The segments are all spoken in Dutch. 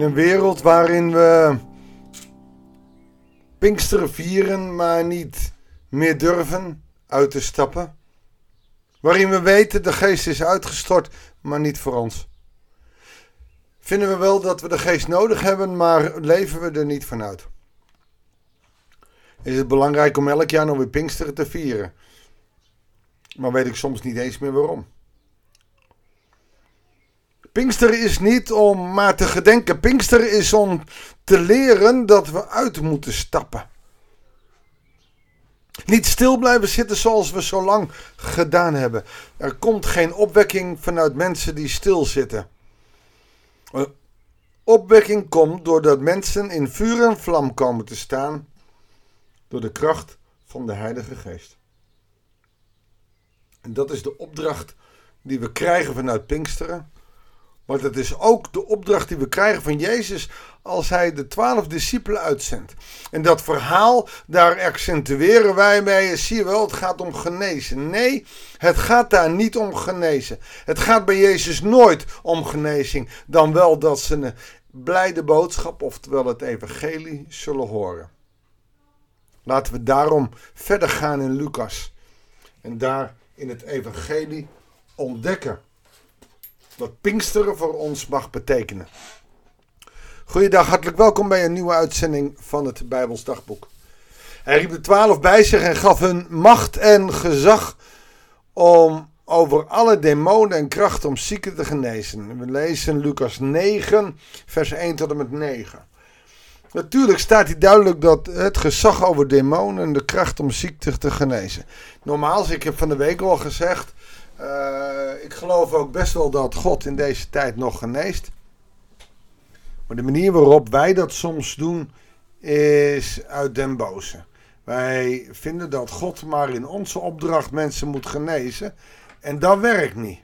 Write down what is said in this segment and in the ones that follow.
In een wereld waarin we Pinksteren vieren, maar niet meer durven uit te stappen. Waarin we weten de geest is uitgestort, maar niet voor ons. Vinden we wel dat we de geest nodig hebben, maar leven we er niet vanuit. Is het belangrijk om elk jaar nog weer Pinksteren te vieren? Maar weet ik soms niet eens meer waarom. Pinkster is niet om maar te gedenken. Pinkster is om te leren dat we uit moeten stappen. Niet stil blijven zitten zoals we zo lang gedaan hebben. Er komt geen opwekking vanuit mensen die stilzitten. Opwekking komt doordat mensen in vuur en vlam komen te staan door de kracht van de Heilige Geest. En dat is de opdracht die we krijgen vanuit Pinksteren. Maar dat is ook de opdracht die we krijgen van Jezus als hij de twaalf discipelen uitzendt. En dat verhaal, daar accentueren wij mee. Zie je wel, het gaat om genezen. Nee, het gaat daar niet om genezen. Het gaat bij Jezus nooit om genezing. Dan wel dat ze een blijde boodschap, oftewel het evangelie, zullen horen. Laten we daarom verder gaan in Lucas. En daar in het evangelie ontdekken wat Pinksteren voor ons mag betekenen. Goeiedag, hartelijk welkom bij een nieuwe uitzending van het Bijbels Dagboek. Hij riep de twaalf bij zich en gaf hun macht en gezag om over alle demonen en krachten om zieken te genezen. We lezen Lucas 9, vers 1 tot en met 9. Natuurlijk staat hier duidelijk dat het gezag over demonen en de kracht om ziekte te genezen. Normaal, ik heb van de week al gezegd, uh, ik geloof ook best wel dat God in deze tijd nog geneest. Maar de manier waarop wij dat soms doen is uit den boze. Wij vinden dat God maar in onze opdracht mensen moet genezen. En dat werkt niet.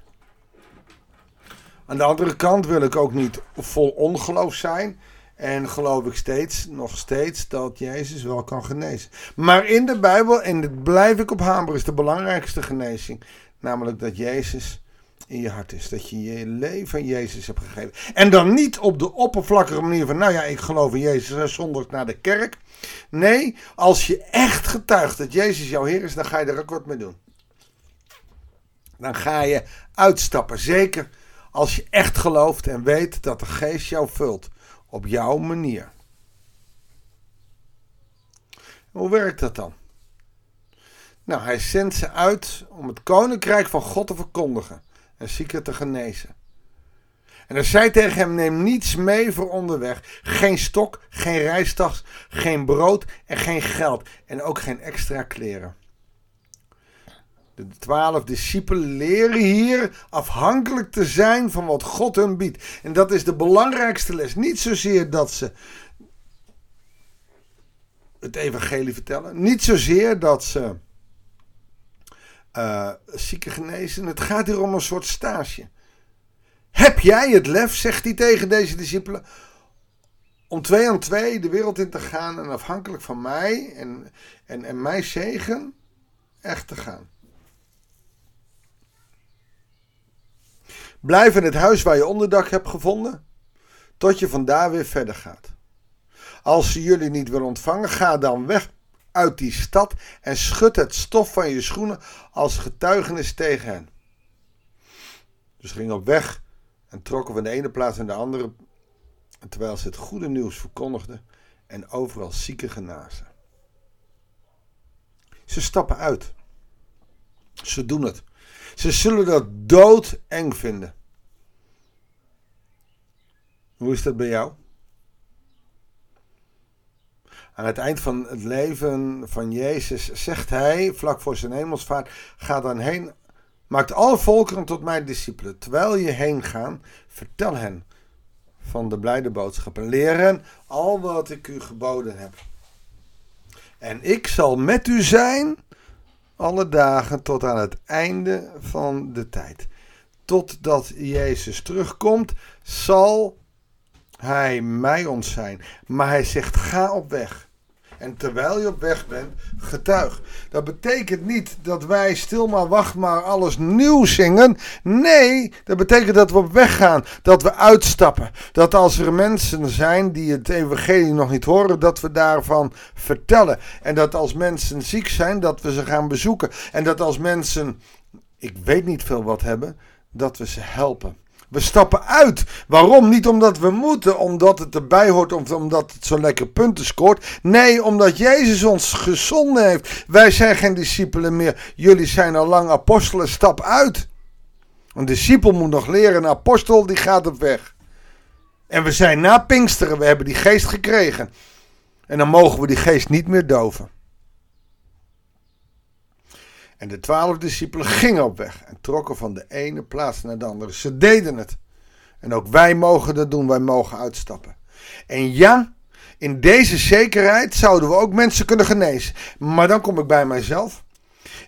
Aan de andere kant wil ik ook niet vol ongeloof zijn. En geloof ik steeds, nog steeds, dat Jezus wel kan genezen. Maar in de Bijbel, en dit blijf ik op hameren, is de belangrijkste genezing. Namelijk dat Jezus in je hart is. Dat je je leven aan Jezus hebt gegeven. En dan niet op de oppervlakkige manier van, nou ja, ik geloof in Jezus zondag naar de kerk. Nee, als je echt getuigt dat Jezus jouw Heer is, dan ga je er wat mee doen. Dan ga je uitstappen. Zeker als je echt gelooft en weet dat de geest jou vult. Op jouw manier. Hoe werkt dat dan? Nou, hij zendt ze uit om het koninkrijk van God te verkondigen en zieken te genezen. En hij zei tegen hem: Neem niets mee voor onderweg. Geen stok, geen reistas, geen brood en geen geld. En ook geen extra kleren. De twaalf discipelen leren hier afhankelijk te zijn van wat God hun biedt. En dat is de belangrijkste les. Niet zozeer dat ze het evangelie vertellen. Niet zozeer dat ze uh, zieken genezen. Het gaat hier om een soort stage. Heb jij het lef, zegt hij tegen deze discipelen, om twee aan twee de wereld in te gaan en afhankelijk van mij en, en, en mijn zegen echt te gaan? Blijf in het huis waar je onderdak hebt gevonden, tot je vandaar weer verder gaat. Als ze jullie niet willen ontvangen, ga dan weg uit die stad en schud het stof van je schoenen als getuigenis tegen hen. Dus gingen op weg en trokken van de ene plaats naar de andere, terwijl ze het goede nieuws verkondigden en overal zieken genazen. Ze stappen uit. Ze doen het. Ze zullen dat doodeng vinden. Hoe is dat bij jou? Aan het eind van het leven van Jezus zegt hij, vlak voor zijn hemelsvaart, ga dan heen, maakt alle volkeren tot mijn discipelen. Terwijl je heen gaat, vertel hen van de blijde boodschap en leer hen al wat ik u geboden heb. En ik zal met u zijn alle dagen tot aan het einde van de tijd. Totdat Jezus terugkomt, zal hij mij ons zijn. Maar hij zegt: ga op weg. En terwijl je op weg bent, getuig. Dat betekent niet dat wij stil maar wacht maar alles nieuw zingen. Nee, dat betekent dat we op weg gaan. Dat we uitstappen. Dat als er mensen zijn die het evangelie nog niet horen, dat we daarvan vertellen. En dat als mensen ziek zijn, dat we ze gaan bezoeken. En dat als mensen, ik weet niet veel wat hebben, dat we ze helpen. We stappen uit. Waarom? Niet omdat we moeten, omdat het erbij hoort of omdat het zo lekker punten scoort. Nee, omdat Jezus ons gezonden heeft. Wij zijn geen discipelen meer. Jullie zijn al lang apostelen. Stap uit. Een discipel moet nog leren. Een apostel die gaat op weg. En we zijn na Pinksteren. We hebben die geest gekregen. En dan mogen we die geest niet meer doven. En de twaalf discipelen gingen op weg en trokken van de ene plaats naar de andere. Ze deden het. En ook wij mogen dat doen, wij mogen uitstappen. En ja, in deze zekerheid zouden we ook mensen kunnen genezen. Maar dan kom ik bij mijzelf.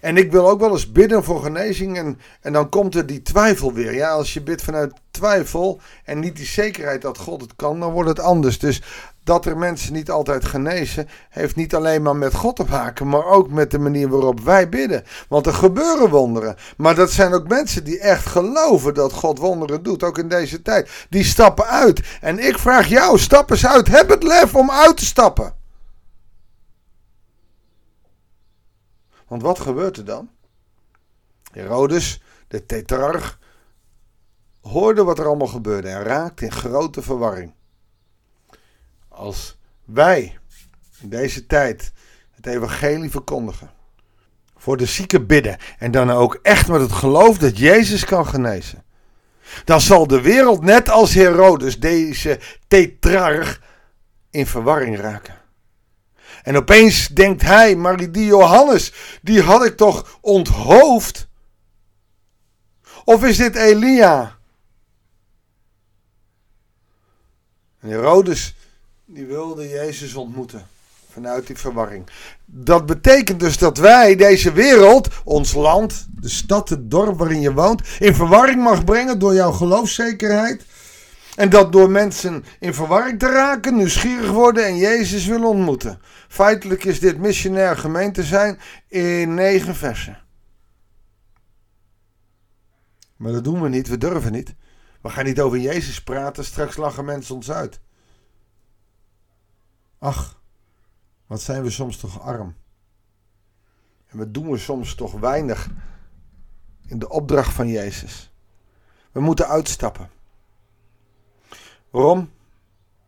En ik wil ook wel eens bidden voor genezing. En, en dan komt er die twijfel weer. Ja, als je bidt vanuit twijfel en niet die zekerheid dat God het kan, dan wordt het anders. Dus dat er mensen niet altijd genezen, heeft niet alleen maar met God te maken, maar ook met de manier waarop wij bidden. Want er gebeuren wonderen. Maar dat zijn ook mensen die echt geloven dat God wonderen doet, ook in deze tijd. Die stappen uit. En ik vraag jou, stap eens uit. Heb het lef om uit te stappen. Want wat gebeurt er dan? Herodes, de tetrarch, hoorde wat er allemaal gebeurde en raakte in grote verwarring. Als wij in deze tijd het evangelie verkondigen, voor de zieken bidden en dan ook echt met het geloof dat Jezus kan genezen, dan zal de wereld net als Herodes, deze tetrarch, in verwarring raken. En opeens denkt hij, maar die Johannes, die had ik toch onthoofd? Of is dit Elia? En Herodes, die wilde Jezus ontmoeten. Vanuit die verwarring. Dat betekent dus dat wij deze wereld, ons land, de stad, het dorp waarin je woont, in verwarring mag brengen door jouw geloofszekerheid. En dat door mensen in verwarring te raken, nieuwsgierig worden en Jezus willen ontmoeten. Feitelijk is dit missionair gemeente zijn in negen versen. Maar dat doen we niet, we durven niet. We gaan niet over Jezus praten, straks lachen mensen ons uit. Ach, wat zijn we soms toch arm. En wat doen we soms toch weinig in de opdracht van Jezus. We moeten uitstappen. Waarom?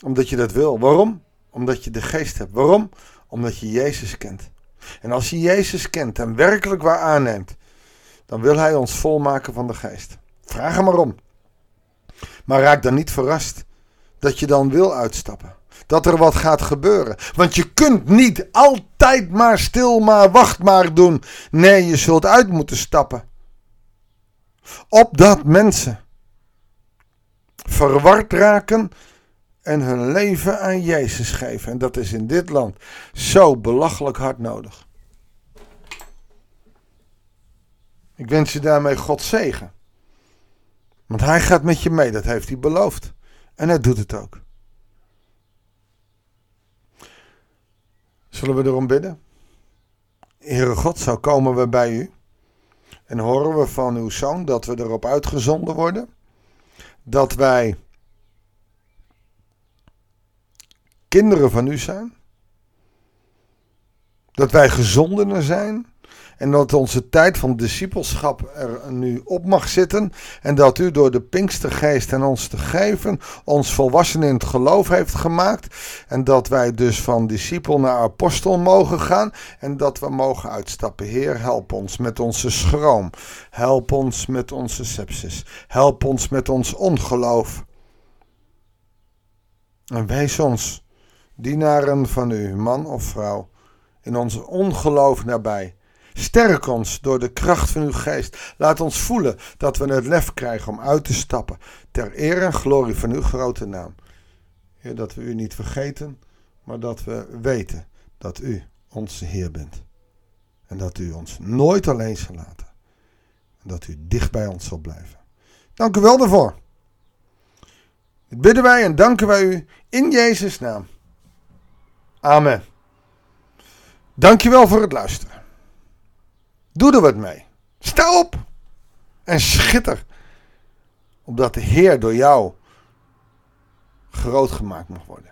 Omdat je dat wil. Waarom? Omdat je de geest hebt. Waarom? Omdat je Jezus kent. En als je Jezus kent en werkelijk waar aanneemt, dan wil Hij ons volmaken van de geest. Vraag hem maar om. Maar raak dan niet verrast dat je dan wil uitstappen. Dat er wat gaat gebeuren. Want je kunt niet altijd maar stil maar wacht maar doen. Nee, je zult uit moeten stappen. Opdat mensen verward raken en hun leven aan Jezus geven. En dat is in dit land zo belachelijk hard nodig. Ik wens je daarmee God zegen. Want hij gaat met je mee, dat heeft hij beloofd. En hij doet het ook. Zullen we erom bidden? Heere God, zo komen we bij u. En horen we van uw zoon dat we erop uitgezonden worden. Dat wij kinderen van u zijn. Dat wij gezondenen zijn. En dat onze tijd van discipelschap er nu op mag zitten. En dat u door de Pinkstergeest en ons te geven, ons volwassen in het geloof heeft gemaakt. En dat wij dus van discipel naar apostel mogen gaan. En dat we mogen uitstappen. Heer, help ons met onze schroom. Help ons met onze sepsis. Help ons met ons ongeloof. En wees ons, dienaren van u, man of vrouw, in ons ongeloof nabij Sterk ons door de kracht van uw geest. Laat ons voelen dat we het lef krijgen om uit te stappen. Ter eer en glorie van uw grote naam. Heer, dat we u niet vergeten, maar dat we weten dat u onze Heer bent. En dat u ons nooit alleen zal laten. En dat u dicht bij ons zal blijven. Dank u wel daarvoor. Bidden wij en danken wij u in Jezus' naam. Amen. Dankjewel voor het luisteren. Doe er wat mee. Sta op en schitter. Opdat de Heer door jou groot gemaakt mag worden.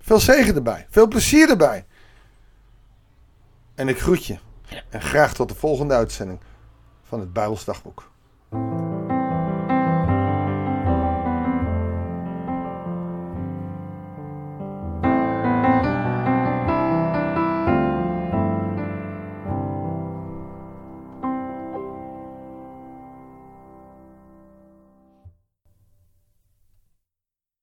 Veel zegen erbij. Veel plezier erbij. En ik groet je. En graag tot de volgende uitzending van het Bijbels Dagboek.